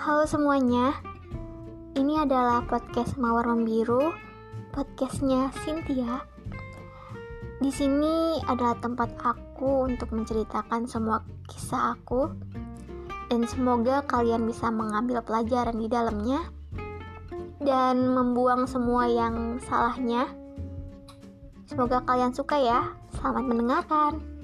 Halo semuanya, ini adalah podcast Mawar Membiru, podcastnya Cynthia. Di sini adalah tempat aku untuk menceritakan semua kisah aku, dan semoga kalian bisa mengambil pelajaran di dalamnya dan membuang semua yang salahnya. Semoga kalian suka ya. Selamat mendengarkan.